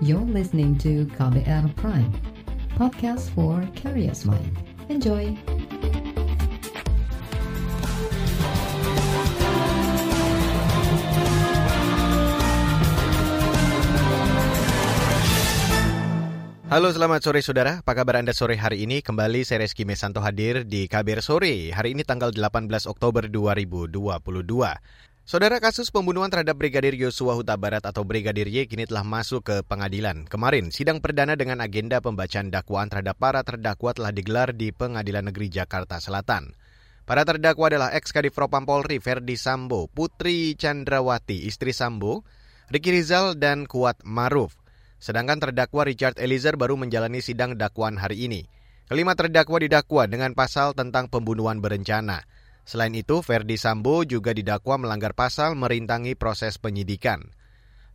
You're listening to KBR Prime, podcast for curious mind. Enjoy! Halo selamat sore saudara, apa kabar Anda sore hari ini? Kembali saya Reski Mesanto hadir di KBR Sore, hari ini tanggal 18 Oktober 2022. Saudara kasus pembunuhan terhadap Brigadir Yosua Huta Barat atau Brigadir Y kini telah masuk ke pengadilan. Kemarin, sidang perdana dengan agenda pembacaan dakwaan terhadap para terdakwa telah digelar di Pengadilan Negeri Jakarta Selatan. Para terdakwa adalah ex-Kadif Propam Polri Verdi Sambo, Putri Chandrawati, istri Sambo, Riki Rizal, dan Kuat Maruf. Sedangkan terdakwa Richard Eliezer baru menjalani sidang dakwaan hari ini. Kelima terdakwa didakwa dengan pasal tentang pembunuhan berencana. Selain itu, Verdi Sambo juga didakwa melanggar pasal merintangi proses penyidikan.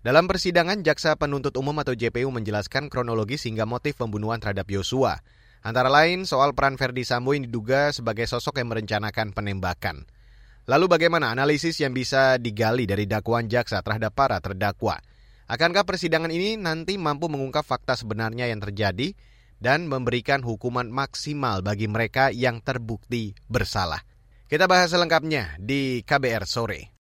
Dalam persidangan, Jaksa Penuntut Umum atau JPU menjelaskan kronologis hingga motif pembunuhan terhadap Yosua. Antara lain soal peran Verdi Sambo yang diduga sebagai sosok yang merencanakan penembakan. Lalu bagaimana analisis yang bisa digali dari dakwaan jaksa terhadap para terdakwa? Akankah persidangan ini nanti mampu mengungkap fakta sebenarnya yang terjadi dan memberikan hukuman maksimal bagi mereka yang terbukti bersalah? Kita bahas selengkapnya di KBR sore.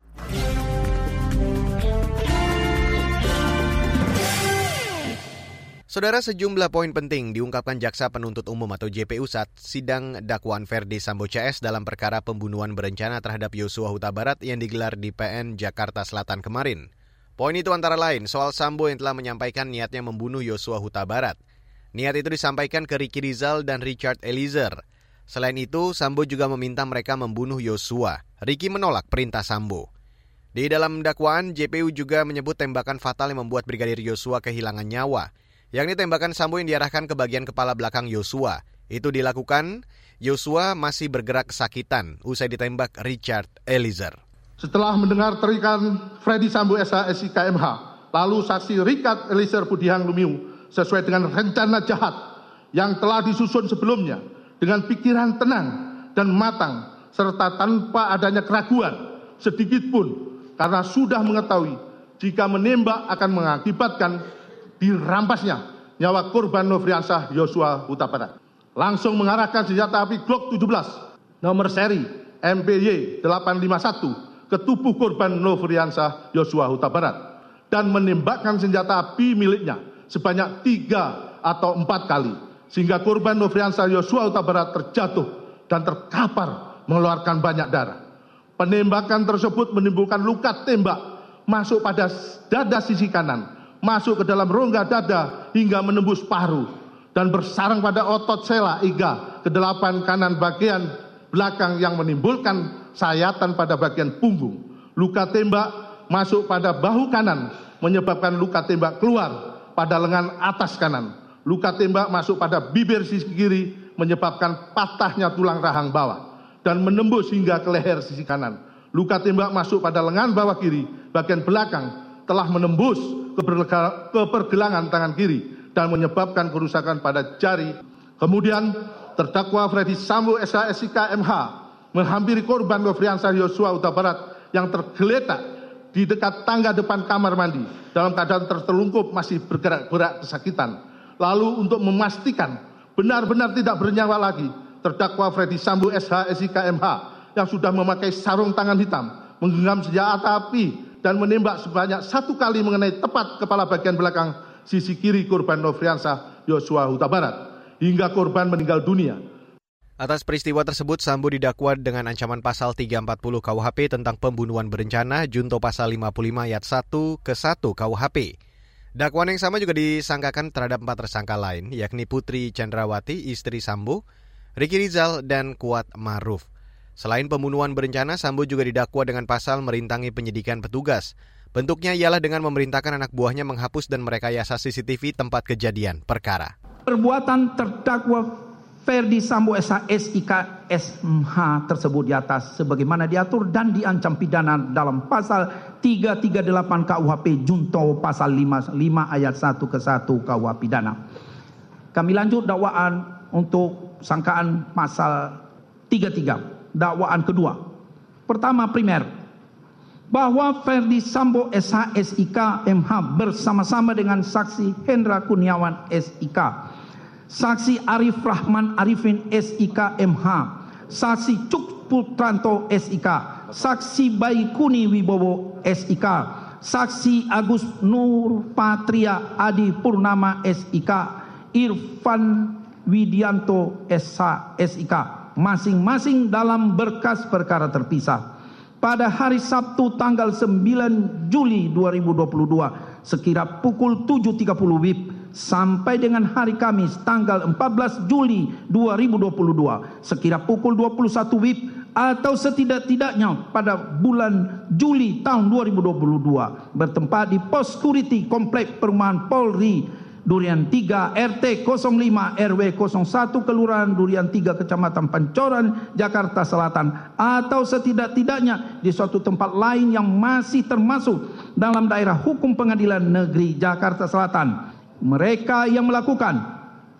Saudara sejumlah poin penting diungkapkan Jaksa Penuntut Umum atau JPU saat sidang dakwaan Verdi Sambo CS dalam perkara pembunuhan berencana terhadap Yosua Huta Barat yang digelar di PN Jakarta Selatan kemarin. Poin itu antara lain soal Sambo yang telah menyampaikan niatnya membunuh Yosua Huta Barat. Niat itu disampaikan ke Ricky Rizal dan Richard Eliezer. Selain itu, Sambo juga meminta mereka membunuh Yosua. Ricky menolak perintah Sambo. Di dalam dakwaan, JPU juga menyebut tembakan fatal yang membuat Brigadir Yosua kehilangan nyawa, yakni tembakan Sambo yang diarahkan ke bagian kepala belakang Yosua. Itu dilakukan, Yosua masih bergerak kesakitan usai ditembak Richard Eliezer. Setelah mendengar terikan Freddy Sambo SH SIK MH, lalu saksi Richard Eliezer Budihang Lumiu sesuai dengan rencana jahat yang telah disusun sebelumnya dengan pikiran tenang dan matang serta tanpa adanya keraguan sedikit pun karena sudah mengetahui jika menembak akan mengakibatkan dirampasnya nyawa korban Nofriansah Yosua Huta Barat. Langsung mengarahkan senjata api Glock 17 nomor seri MPY 851 ke tubuh korban Nofriansah Yosua Huta Barat dan menembakkan senjata api miliknya sebanyak tiga atau empat kali sehingga korban Nofriansah Yosua Huta Barat terjatuh dan terkapar mengeluarkan banyak darah. Penembakan tersebut menimbulkan luka tembak masuk pada dada sisi kanan, masuk ke dalam rongga dada hingga menembus paru dan bersarang pada otot sela iga ke delapan kanan bagian belakang yang menimbulkan sayatan pada bagian punggung. Luka tembak masuk pada bahu kanan menyebabkan luka tembak keluar pada lengan atas kanan. Luka tembak masuk pada bibir sisi kiri menyebabkan patahnya tulang rahang bawah dan menembus hingga ke leher sisi kanan. Luka tembak masuk pada lengan bawah kiri, bagian belakang telah menembus ke pergelangan tangan kiri dan menyebabkan kerusakan pada jari. Kemudian terdakwa Freddy Sambo SH SIK MH menghampiri korban Nofriansah Yosua Huta Barat yang tergeletak di dekat tangga depan kamar mandi dalam keadaan tertelungkup masih bergerak-gerak kesakitan. Lalu untuk memastikan benar-benar tidak bernyawa lagi, terdakwa Freddy Sambo SH SIK MH yang sudah memakai sarung tangan hitam, menggenggam senjata api dan menembak sebanyak satu kali mengenai tepat kepala bagian belakang sisi kiri korban Nofriansah Yosua Huta Barat hingga korban meninggal dunia. Atas peristiwa tersebut, Sambo didakwa dengan ancaman pasal 340 KUHP tentang pembunuhan berencana, junto pasal 55 ayat 1 ke 1 KUHP. Dakwaan yang sama juga disangkakan terhadap empat tersangka lain, yakni Putri Chandrawati, istri Sambo, Riki Rizal, dan Kuat Maruf. Selain pembunuhan berencana, Sambo juga didakwa dengan pasal merintangi penyidikan petugas. Bentuknya ialah dengan memerintahkan anak buahnya menghapus dan merekayasa CCTV tempat kejadian perkara. Perbuatan terdakwa Ferdi Sambo SH SIK SMH tersebut di atas sebagaimana diatur dan diancam pidana dalam pasal 338 KUHP junto pasal 55 ayat 1 ke 1 KUH pidana. Kami lanjut dakwaan untuk sangkaan pasal 33 dakwaan kedua. Pertama primer bahwa Ferdi Sambo SH SIK MH bersama-sama dengan saksi Hendra Kuniawan SIK, saksi Arif Rahman Arifin SIK MH, saksi Cuk Putranto SIK, saksi Baikuni Wibowo SIK, saksi Agus Nur Patria Adi Purnama SIK, Irfan Widianto SIK, masing-masing dalam berkas perkara terpisah. Pada hari Sabtu tanggal 9 Juli 2022 sekira pukul 7.30 WIB sampai dengan hari Kamis tanggal 14 Juli 2022 sekira pukul 21 WIB atau setidak-tidaknya pada bulan Juli tahun 2022 bertempat di pos security komplek perumahan Polri Durian 3 RT 05 RW 01 Kelurahan Durian 3 Kecamatan Pancoran Jakarta Selatan. Atau setidak-tidaknya di suatu tempat lain yang masih termasuk dalam daerah hukum pengadilan negeri Jakarta Selatan. Mereka yang melakukan,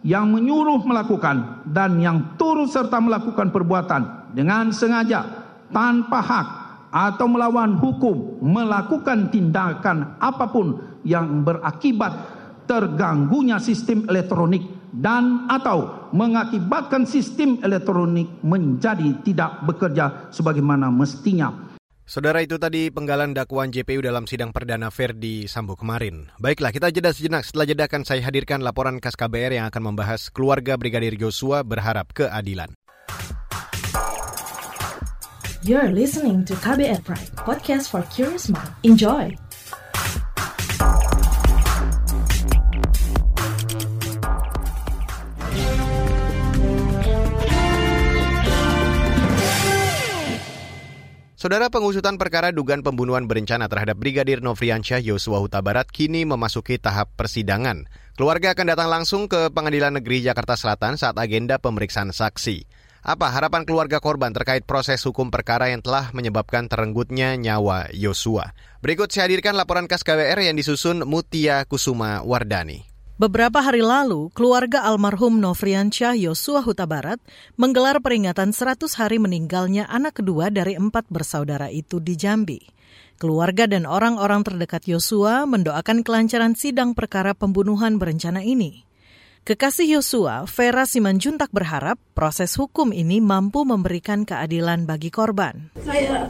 yang menyuruh melakukan dan yang turut serta melakukan perbuatan dengan sengaja tanpa hak atau melawan hukum melakukan tindakan apa pun yang berakibat terganggunya sistem elektronik dan atau mengakibatkan sistem elektronik menjadi tidak bekerja sebagaimana mestinya. Saudara itu tadi penggalan dakwaan JPU dalam sidang perdana Verdi Sambo kemarin. Baiklah, kita jeda sejenak. Setelah jeda akan saya hadirkan laporan khas KBR yang akan membahas keluarga Brigadir Joshua berharap keadilan. You're listening to KBR Pride, podcast for curious mind. Enjoy! Saudara pengusutan perkara dugaan pembunuhan berencana terhadap Brigadir Nofriansyah Yosua Huta Barat kini memasuki tahap persidangan. Keluarga akan datang langsung ke Pengadilan Negeri Jakarta Selatan saat agenda pemeriksaan saksi. Apa harapan keluarga korban terkait proses hukum perkara yang telah menyebabkan terenggutnya nyawa Yosua? Berikut saya hadirkan laporan khas KWR yang disusun Mutia Kusuma Wardani. Beberapa hari lalu, keluarga almarhum Nofriansyah Yosua Huta Barat menggelar peringatan 100 hari meninggalnya anak kedua dari empat bersaudara itu di Jambi. Keluarga dan orang-orang terdekat Yosua mendoakan kelancaran sidang perkara pembunuhan berencana ini. Kekasih Yosua, Vera Simanjuntak berharap proses hukum ini mampu memberikan keadilan bagi korban. Saya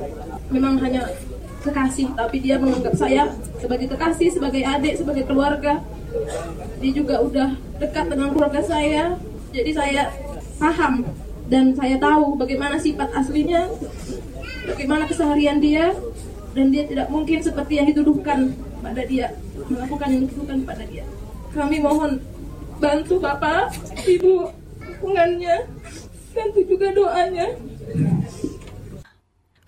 memang hanya kekasih, tapi dia menganggap saya sebagai kekasih, sebagai adik, sebagai keluarga. Dia juga udah dekat dengan keluarga saya jadi saya paham dan saya tahu bagaimana sifat aslinya bagaimana keseharian dia dan dia tidak mungkin seperti yang dituduhkan pada dia melakukan yang dituduhkan pada dia. Kami mohon bantu bapak ibu dukungannya bantu juga doanya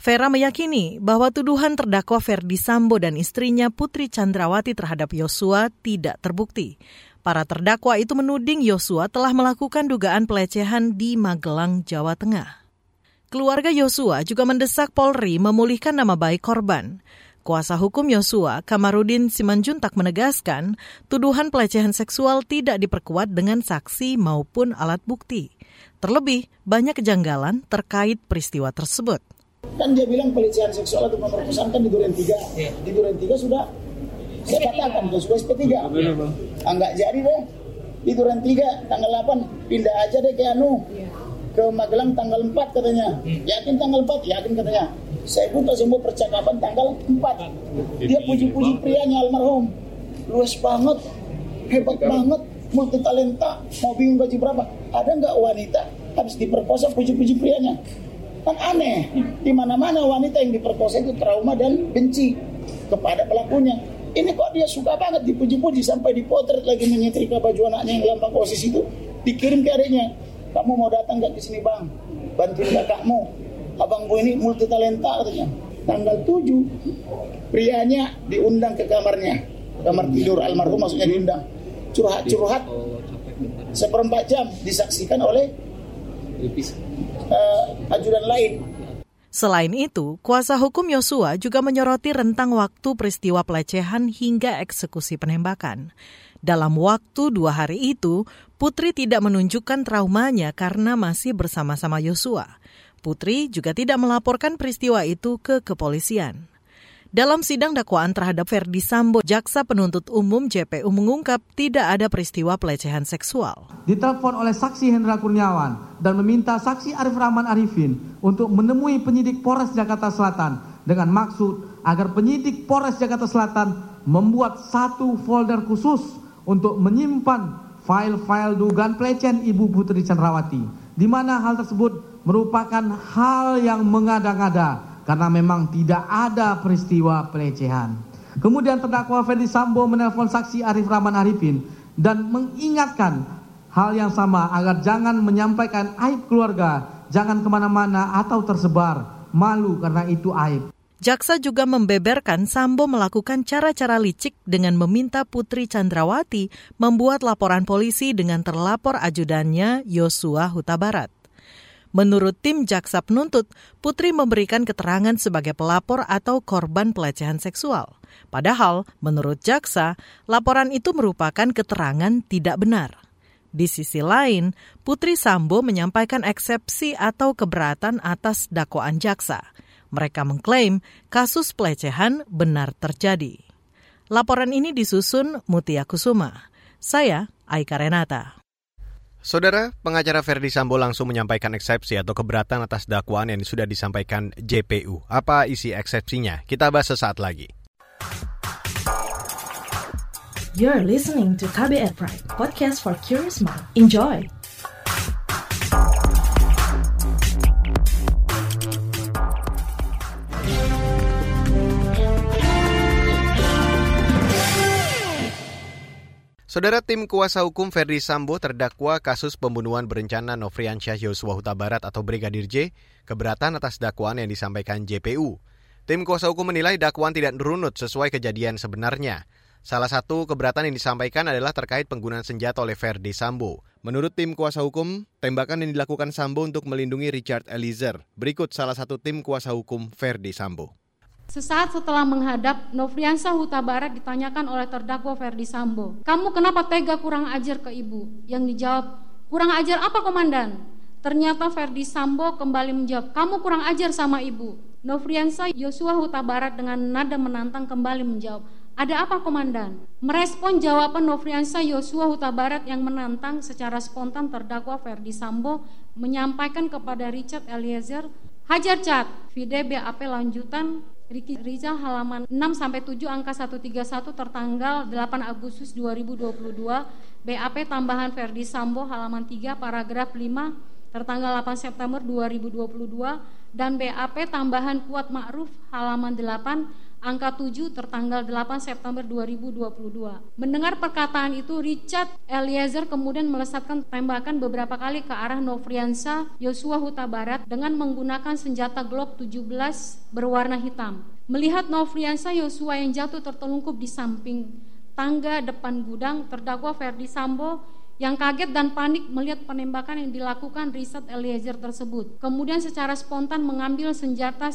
Vera meyakini bahwa tuduhan terdakwa Ferdi Sambo dan istrinya Putri Chandrawati terhadap Yosua tidak terbukti. Para terdakwa itu menuding Yosua telah melakukan dugaan pelecehan di Magelang, Jawa Tengah. Keluarga Yosua juga mendesak Polri memulihkan nama baik korban. Kuasa hukum Yosua, Kamarudin Simanjuntak menegaskan, tuduhan pelecehan seksual tidak diperkuat dengan saksi maupun alat bukti. Terlebih, banyak kejanggalan terkait peristiwa tersebut. Kan dia bilang pelecehan seksual atau pemerkosaan kan di Duren 3. Yeah. Di Duren 3 sudah saya katakan ke sudah SP3. Enggak jadi deh. Di Duren 3 tanggal 8 pindah aja deh ke Anu. Ke Magelang tanggal 4 katanya. Yakin tanggal 4? Yakin katanya. Saya buka semua percakapan tanggal 4. Dia puji-puji prianya almarhum. Luas banget. Hebat banget. Multi talenta. Mau bingung gaji berapa? Ada nggak wanita habis diperkosa puji-puji prianya? Kan aneh, di mana-mana wanita yang diperkosa itu trauma dan benci kepada pelakunya. Ini kok dia suka banget dipuji-puji sampai dipotret lagi menyetrika baju anaknya yang lambang osis itu dikirim ke adiknya. Kamu mau datang gak ke sini bang? Bantuin kakakmu. Abang gue ini multi talenta katanya. Tanggal 7 prianya diundang ke kamarnya. Kamar tidur almarhum maksudnya diundang. Curhat-curhat seperempat jam disaksikan oleh uh, ajudan lain. Selain itu, kuasa hukum Yosua juga menyoroti rentang waktu peristiwa pelecehan hingga eksekusi penembakan. Dalam waktu dua hari itu, Putri tidak menunjukkan traumanya karena masih bersama-sama Yosua. Putri juga tidak melaporkan peristiwa itu ke kepolisian. Dalam sidang dakwaan terhadap Verdi Sambo, jaksa penuntut umum JPU mengungkap tidak ada peristiwa pelecehan seksual. Ditelepon oleh saksi Hendra Kurniawan dan meminta saksi Arif Rahman Arifin untuk menemui penyidik Polres Jakarta Selatan dengan maksud agar penyidik Polres Jakarta Selatan membuat satu folder khusus untuk menyimpan file-file dugaan pelecehan Ibu Putri Chandrawati, di mana hal tersebut merupakan hal yang mengada-ngada karena memang tidak ada peristiwa pelecehan. Kemudian terdakwa Ferdi Sambo menelpon saksi Arif Rahman Arifin dan mengingatkan hal yang sama agar jangan menyampaikan aib keluarga, jangan ke mana-mana atau tersebar, malu karena itu aib. Jaksa juga membeberkan Sambo melakukan cara-cara licik dengan meminta Putri Chandrawati membuat laporan polisi dengan terlapor ajudannya Yosua Huta Barat. Menurut tim jaksa penuntut, Putri memberikan keterangan sebagai pelapor atau korban pelecehan seksual. Padahal, menurut jaksa, laporan itu merupakan keterangan tidak benar. Di sisi lain, Putri Sambo menyampaikan eksepsi atau keberatan atas dakwaan jaksa. Mereka mengklaim kasus pelecehan benar terjadi. Laporan ini disusun Mutia Kusuma. Saya Aika Renata. Saudara, pengacara Ferdi Sambo langsung menyampaikan eksepsi atau keberatan atas dakwaan yang sudah disampaikan JPU. Apa isi eksepsinya? Kita bahas sesaat lagi. You're listening to KBR Pride, podcast for curious mind. Enjoy! Saudara tim kuasa hukum Ferdi Sambo terdakwa kasus pembunuhan berencana Nofriansyah Yosua Huta Barat atau Brigadir J keberatan atas dakwaan yang disampaikan JPU. Tim kuasa hukum menilai dakwaan tidak runut sesuai kejadian sebenarnya. Salah satu keberatan yang disampaikan adalah terkait penggunaan senjata oleh Ferdi Sambo. Menurut tim kuasa hukum, tembakan yang dilakukan Sambo untuk melindungi Richard Eliezer. Berikut salah satu tim kuasa hukum Ferdi Sambo. Sesaat setelah menghadap, Nofriansa Huta Barat ditanyakan oleh terdakwa Ferdi Sambo, "Kamu kenapa tega kurang ajar ke ibu?" Yang dijawab, "Kurang ajar apa, komandan?" Ternyata Ferdi Sambo kembali menjawab, "Kamu kurang ajar sama ibu." Nofriansa Yosua Huta Barat dengan nada menantang kembali menjawab, "Ada apa, komandan?" Merespon jawaban Nofriansa Yosua Huta Barat yang menantang secara spontan terdakwa Ferdi Sambo menyampaikan kepada Richard Eliezer, "Hajar cat, vide BAP lanjutan Riki Rizal halaman 6 sampai 7 angka 131 tertanggal 8 Agustus 2022 BAP tambahan Verdi Sambo halaman 3 paragraf 5 tertanggal 8 September 2022 dan BAP tambahan Kuat Ma'ruf halaman 8 angka 7 tertanggal 8 September 2022. Mendengar perkataan itu, Richard Eliezer kemudian melesatkan tembakan beberapa kali ke arah Nofriansa Yosua Huta Barat dengan menggunakan senjata Glock 17 berwarna hitam. Melihat Nofriansa Yosua yang jatuh tertelungkup di samping tangga depan gudang, terdakwa Ferdi Sambo yang kaget dan panik melihat penembakan yang dilakukan Richard Eliezer tersebut. Kemudian secara spontan mengambil senjata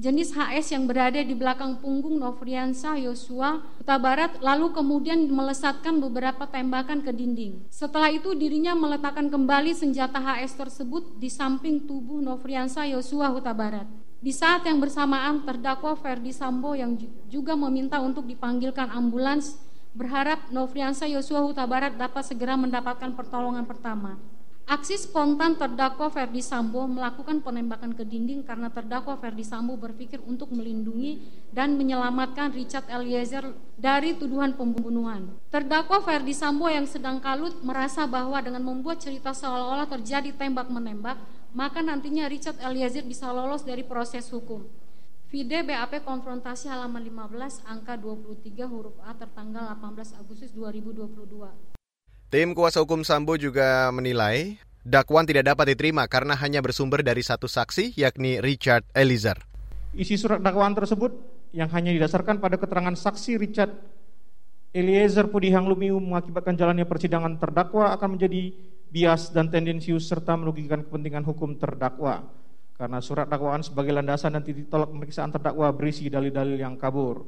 jenis HS yang berada di belakang punggung Nofriansa Yosua Huta Barat lalu kemudian melesatkan beberapa tembakan ke dinding. Setelah itu dirinya meletakkan kembali senjata HS tersebut di samping tubuh Nofriansa Yosua Huta Barat. Di saat yang bersamaan terdakwa Ferdi Sambo yang juga meminta untuk dipanggilkan ambulans berharap Nofriansa Yosua Huta Barat dapat segera mendapatkan pertolongan pertama. Aksi spontan terdakwa Ferdi Sambo melakukan penembakan ke dinding karena terdakwa Ferdi Sambo berpikir untuk melindungi dan menyelamatkan Richard Eliezer dari tuduhan pembunuhan. Terdakwa Ferdi Sambo yang sedang kalut merasa bahwa dengan membuat cerita seolah-olah terjadi tembak-menembak, maka nantinya Richard Eliezer bisa lolos dari proses hukum. Vide BAP konfrontasi halaman 15 angka 23 huruf A tertanggal 18 Agustus 2022. Tim kuasa hukum Sambo juga menilai dakwaan tidak dapat diterima karena hanya bersumber dari satu saksi yakni Richard Eliezer. Isi surat dakwaan tersebut yang hanya didasarkan pada keterangan saksi Richard Eliezer Pudihang Lumiu mengakibatkan jalannya persidangan terdakwa akan menjadi bias dan tendensius serta merugikan kepentingan hukum terdakwa karena surat dakwaan sebagai landasan dan titik tolak pemeriksaan terdakwa berisi dalil-dalil yang kabur.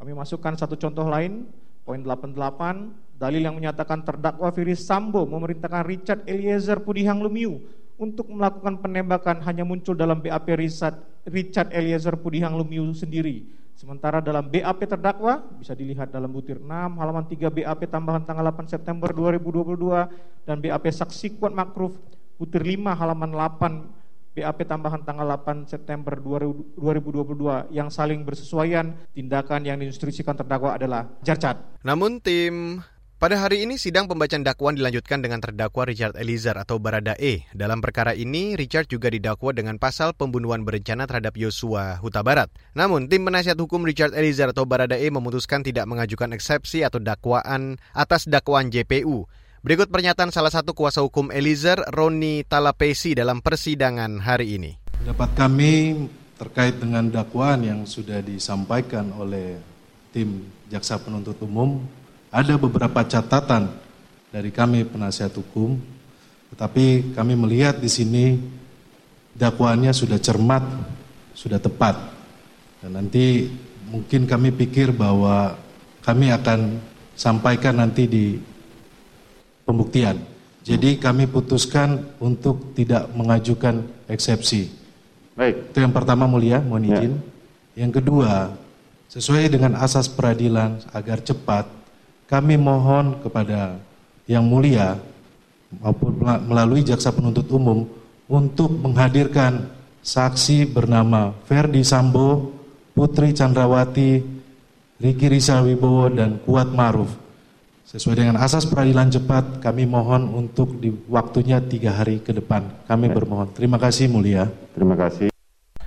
Kami masukkan satu contoh lain, poin 88, dalil yang menyatakan terdakwa Firis Sambo memerintahkan Richard Eliezer Pudihang Lumiu untuk melakukan penembakan hanya muncul dalam BAP Richard Eliezer Pudihang Lumiu sendiri. Sementara dalam BAP terdakwa bisa dilihat dalam butir 6 halaman 3 BAP tambahan tanggal 8 September 2022 dan BAP saksi kuat makruf butir 5 halaman 8 BAP tambahan tanggal 8 September 2022 yang saling bersesuaian tindakan yang diinstruksikan terdakwa adalah jarcat. Namun tim pada hari ini sidang pembacaan dakwaan dilanjutkan dengan terdakwa Richard Eliezer atau Barada E. Dalam perkara ini, Richard juga didakwa dengan pasal pembunuhan berencana terhadap Yosua Huta Barat. Namun, tim penasihat hukum Richard Eliezer atau Barada E memutuskan tidak mengajukan eksepsi atau dakwaan atas dakwaan JPU. Berikut pernyataan salah satu kuasa hukum Eliezer, Roni Talapesi dalam persidangan hari ini. Dapat kami terkait dengan dakwaan yang sudah disampaikan oleh tim jaksa penuntut umum ada beberapa catatan dari kami penasihat hukum, tetapi kami melihat di sini dakwaannya sudah cermat, sudah tepat. Dan nanti mungkin kami pikir bahwa kami akan sampaikan nanti di pembuktian. Jadi kami putuskan untuk tidak mengajukan eksepsi. Baik. Itu yang pertama mulia, mohon ya. izin. Ya. Yang kedua, sesuai dengan asas peradilan agar cepat, kami mohon kepada yang mulia maupun melalui jaksa penuntut umum untuk menghadirkan saksi bernama Ferdi Sambo, Putri Chandrawati, Riki Rizal Wibowo, dan Kuat Maruf. Sesuai dengan asas peradilan cepat, kami mohon untuk di waktunya tiga hari ke depan. Kami bermohon. Terima kasih mulia. Terima kasih.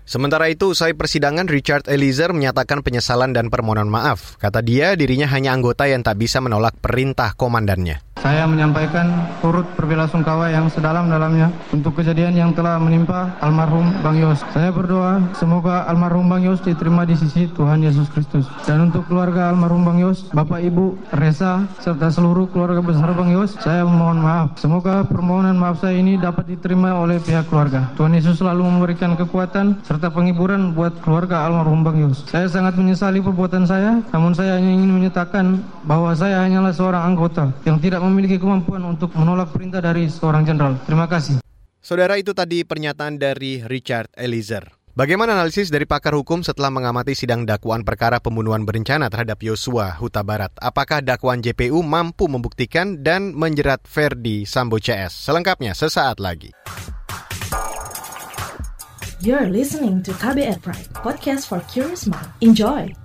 Sementara itu, usai persidangan, Richard Eliezer menyatakan penyesalan dan permohonan maaf. Kata dia, dirinya hanya anggota yang tak bisa menolak perintah komandannya. Saya menyampaikan turut berbelasungkawa yang sedalam-dalamnya untuk kejadian yang telah menimpa almarhum Bang Yos. Saya berdoa semoga almarhum Bang Yos diterima di sisi Tuhan Yesus Kristus. Dan untuk keluarga almarhum Bang Yos, Bapak Ibu, Resa, serta seluruh keluarga besar Bang Yos, saya memohon maaf. Semoga permohonan maaf saya ini dapat diterima oleh pihak keluarga. Tuhan Yesus selalu memberikan kekuatan serta penghiburan buat keluarga almarhum Bang Yos. Saya sangat menyesali perbuatan saya, namun saya hanya ingin menyatakan bahwa saya hanyalah seorang anggota yang tidak memiliki kemampuan untuk menolak perintah dari seorang jenderal. Terima kasih. Saudara itu tadi pernyataan dari Richard Eliezer. Bagaimana analisis dari pakar hukum setelah mengamati sidang dakwaan perkara pembunuhan berencana terhadap Yosua Huta Barat? Apakah dakwaan JPU mampu membuktikan dan menjerat Ferdi Sambo CS? Selengkapnya sesaat lagi. You're listening to KBR Pride, podcast for curious mind. Enjoy!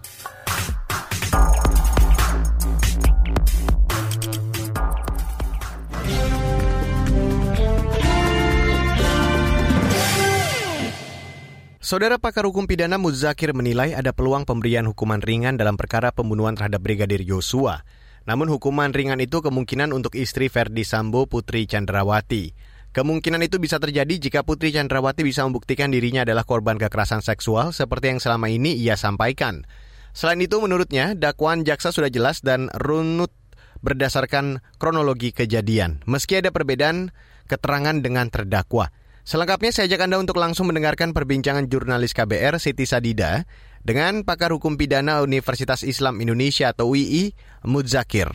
Saudara pakar hukum pidana Muzakir menilai ada peluang pemberian hukuman ringan dalam perkara pembunuhan terhadap Brigadir Yosua. Namun hukuman ringan itu kemungkinan untuk istri Verdi Sambo Putri Chandrawati. Kemungkinan itu bisa terjadi jika Putri Chandrawati bisa membuktikan dirinya adalah korban kekerasan seksual seperti yang selama ini ia sampaikan. Selain itu menurutnya dakwaan jaksa sudah jelas dan runut berdasarkan kronologi kejadian. Meski ada perbedaan keterangan dengan terdakwa. Selengkapnya saya ajak Anda untuk langsung mendengarkan perbincangan jurnalis KBR Siti Sadida dengan pakar hukum pidana Universitas Islam Indonesia atau UI, Mudzakir.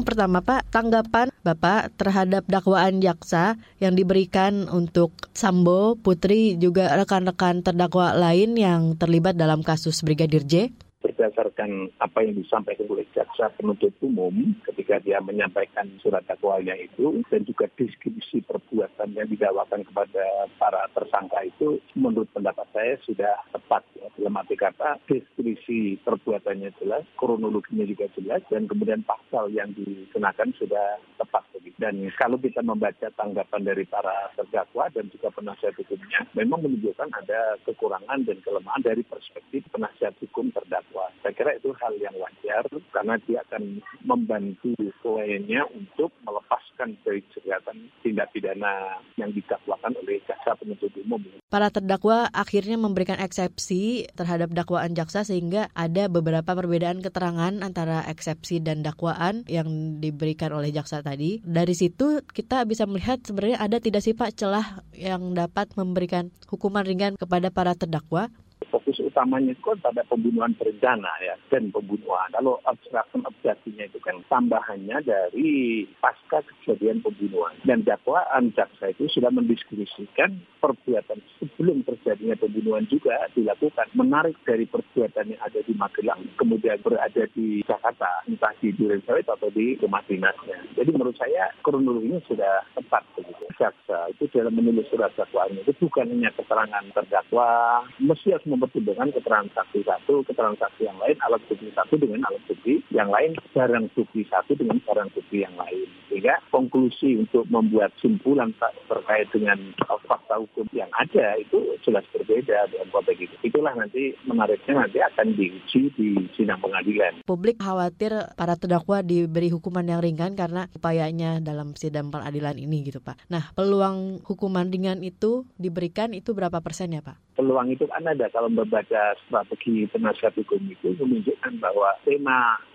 Pertama Pak, tanggapan Bapak terhadap dakwaan jaksa yang diberikan untuk Sambo, Putri, juga rekan-rekan terdakwa lain yang terlibat dalam kasus Brigadir J? Berdasarkan apa yang disampaikan oleh jaksa penuntut umum ketika dia menyampaikan surat dakwanya itu dan juga deskripsi perbuatan yang didakwakan kepada para tersangka itu menurut pendapat saya sudah tepat ya. dalam arti kata deskripsi perbuatannya jelas, kronologinya juga jelas dan kemudian pasal yang dikenakan sudah tepat dan kalau kita membaca tanggapan dari para terdakwa dan juga penasihat hukumnya memang menunjukkan ada kekurangan dan kelemahan dari perspektif penasihat hukum terdakwa bahwa saya kira itu hal yang wajar karena dia akan membantu kliennya untuk melepaskan dari jeratan tindak pidana yang didakwakan oleh jaksa penuntut umum. Para terdakwa akhirnya memberikan eksepsi terhadap dakwaan jaksa sehingga ada beberapa perbedaan keterangan antara eksepsi dan dakwaan yang diberikan oleh jaksa tadi. Dari situ kita bisa melihat sebenarnya ada tidak sih Pak celah yang dapat memberikan hukuman ringan kepada para terdakwa? Fokus utamanya itu kan pada pembunuhan berencana ya dan pembunuhan. Kalau obstruction justice itu kan tambahannya dari pasca kejadian pembunuhan. Dan dakwaan jaksa itu sudah mendiskusikan perbuatan sebelum terjadinya pembunuhan juga dilakukan. Menarik dari perbuatan yang ada di Magelang, kemudian berada di Jakarta, entah di Duren Sawit atau di rumah dinasnya. Jadi menurut saya kronologinya sudah tepat begitu. Jaksa itu dalam menulis surat dakwaannya itu bukan hanya keterangan terdakwa, mesti harus mempertimbangkan keterangan saksi satu, keterangan saksi yang lain, alat bukti satu dengan alat bukti yang lain, barang bukti satu dengan barang bukti yang lain. Sehingga konklusi untuk membuat simpulan terkait dengan fakta hukum yang ada itu jelas berbeda dengan konteks itu. Itulah nanti menariknya nanti akan diuji di sidang pengadilan. Publik khawatir para terdakwa diberi hukuman yang ringan karena upayanya dalam sidang pengadilan ini gitu Pak. Nah peluang hukuman ringan itu diberikan itu berapa persen ya Pak? peluang itu kan ada kalau membaca da ba baki na shafi komiko kuma ji an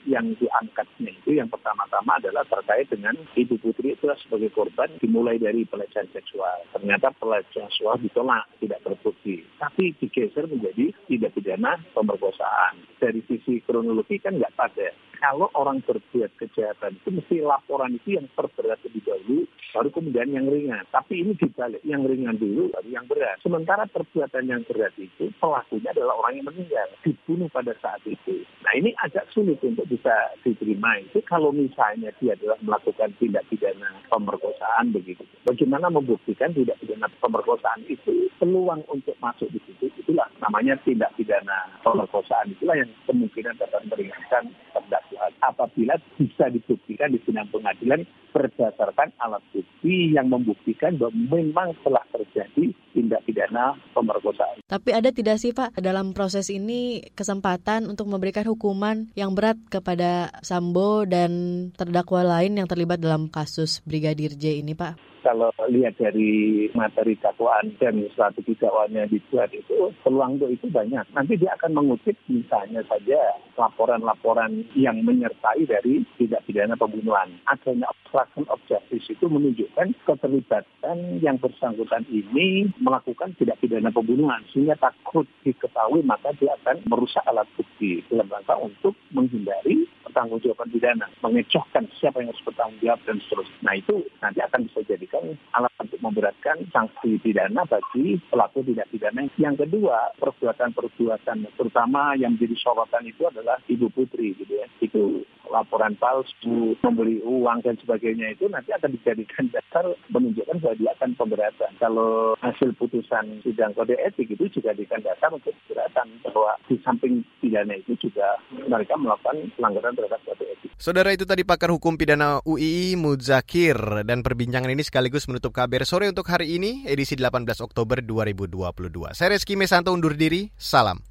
yang diangkatnya itu yang pertama-tama adalah terkait dengan ibu putri itu sebagai korban dimulai dari pelecehan seksual. Ternyata pelecehan seksual ditolak, tidak terbukti. Tapi digeser menjadi tidak pidana pemerkosaan. Dari sisi kronologi kan nggak pada. Kalau orang berbuat kejahatan itu mesti laporan itu yang terberat lebih dahulu, baru kemudian yang ringan. Tapi ini dibalik, yang ringan dulu, baru yang berat. Sementara perbuatan yang berat itu pelakunya adalah orang yang meninggal, dibunuh pada saat itu. Nah ini agak sulit untuk bisa diterima itu kalau misalnya dia adalah melakukan tindak pidana pemerkosaan begitu. Bagaimana membuktikan tidak pidana pemerkosaan itu peluang untuk masuk di situ itulah namanya tindak pidana pemerkosaan itulah yang kemungkinan dapat meringankan terdakwa apabila bisa dibuktikan di sidang pengadilan berdasarkan alat bukti yang membuktikan bahwa memang telah terjadi tindak pidana pemerkosaan. Tapi ada tidak sih Pak dalam proses ini kesempatan untuk memberikan hukuman yang berat kepada Sambo dan terdakwa lain yang terlibat dalam kasus Brigadir J ini Pak? Kalau lihat dari materi dakwaan dan strategi dakwaannya dibuat itu peluang untuk itu banyak. Nanti dia akan mengutip misalnya saja laporan-laporan yang menyertai dari tidak pidana pembunuhan. Adanya obstruction of justice itu menunjukkan keterlibatan yang bersangkutan ini melakukan tidak pidana pembunuhan sehingga takut diketahui maka dia akan merusak alat bukti dalam rangka untuk menghindari pertanggungjawaban pidana, mengecohkan siapa yang harus bertanggung jawab dan seterusnya. Nah itu nanti akan bisa jadikan alat untuk memberatkan sanksi pidana bagi pelaku tidak pidana. Yang kedua, perbuatan-perbuatan terutama yang menjadi sorotan itu adalah ibu putri gitu ya. Itu laporan palsu, membeli uang dan sebagainya itu nanti akan dijadikan dasar menunjukkan bahwa dia akan pemberatan. Kalau hasil putusan sidang kode etik itu juga dijadikan dasar untuk pemberatan bahwa di samping pidana itu juga mereka melakukan pelanggaran terhadap kode etik. Saudara itu tadi pakar hukum pidana UII Muzakir dan perbincangan ini sekaligus menutup kabar sore untuk hari ini edisi 18 Oktober 2022. Saya Reski Mesanto undur diri, salam.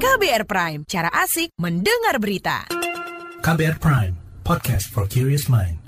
KBR Prime, cara asik mendengar berita. KBR Prime, podcast for curious mind.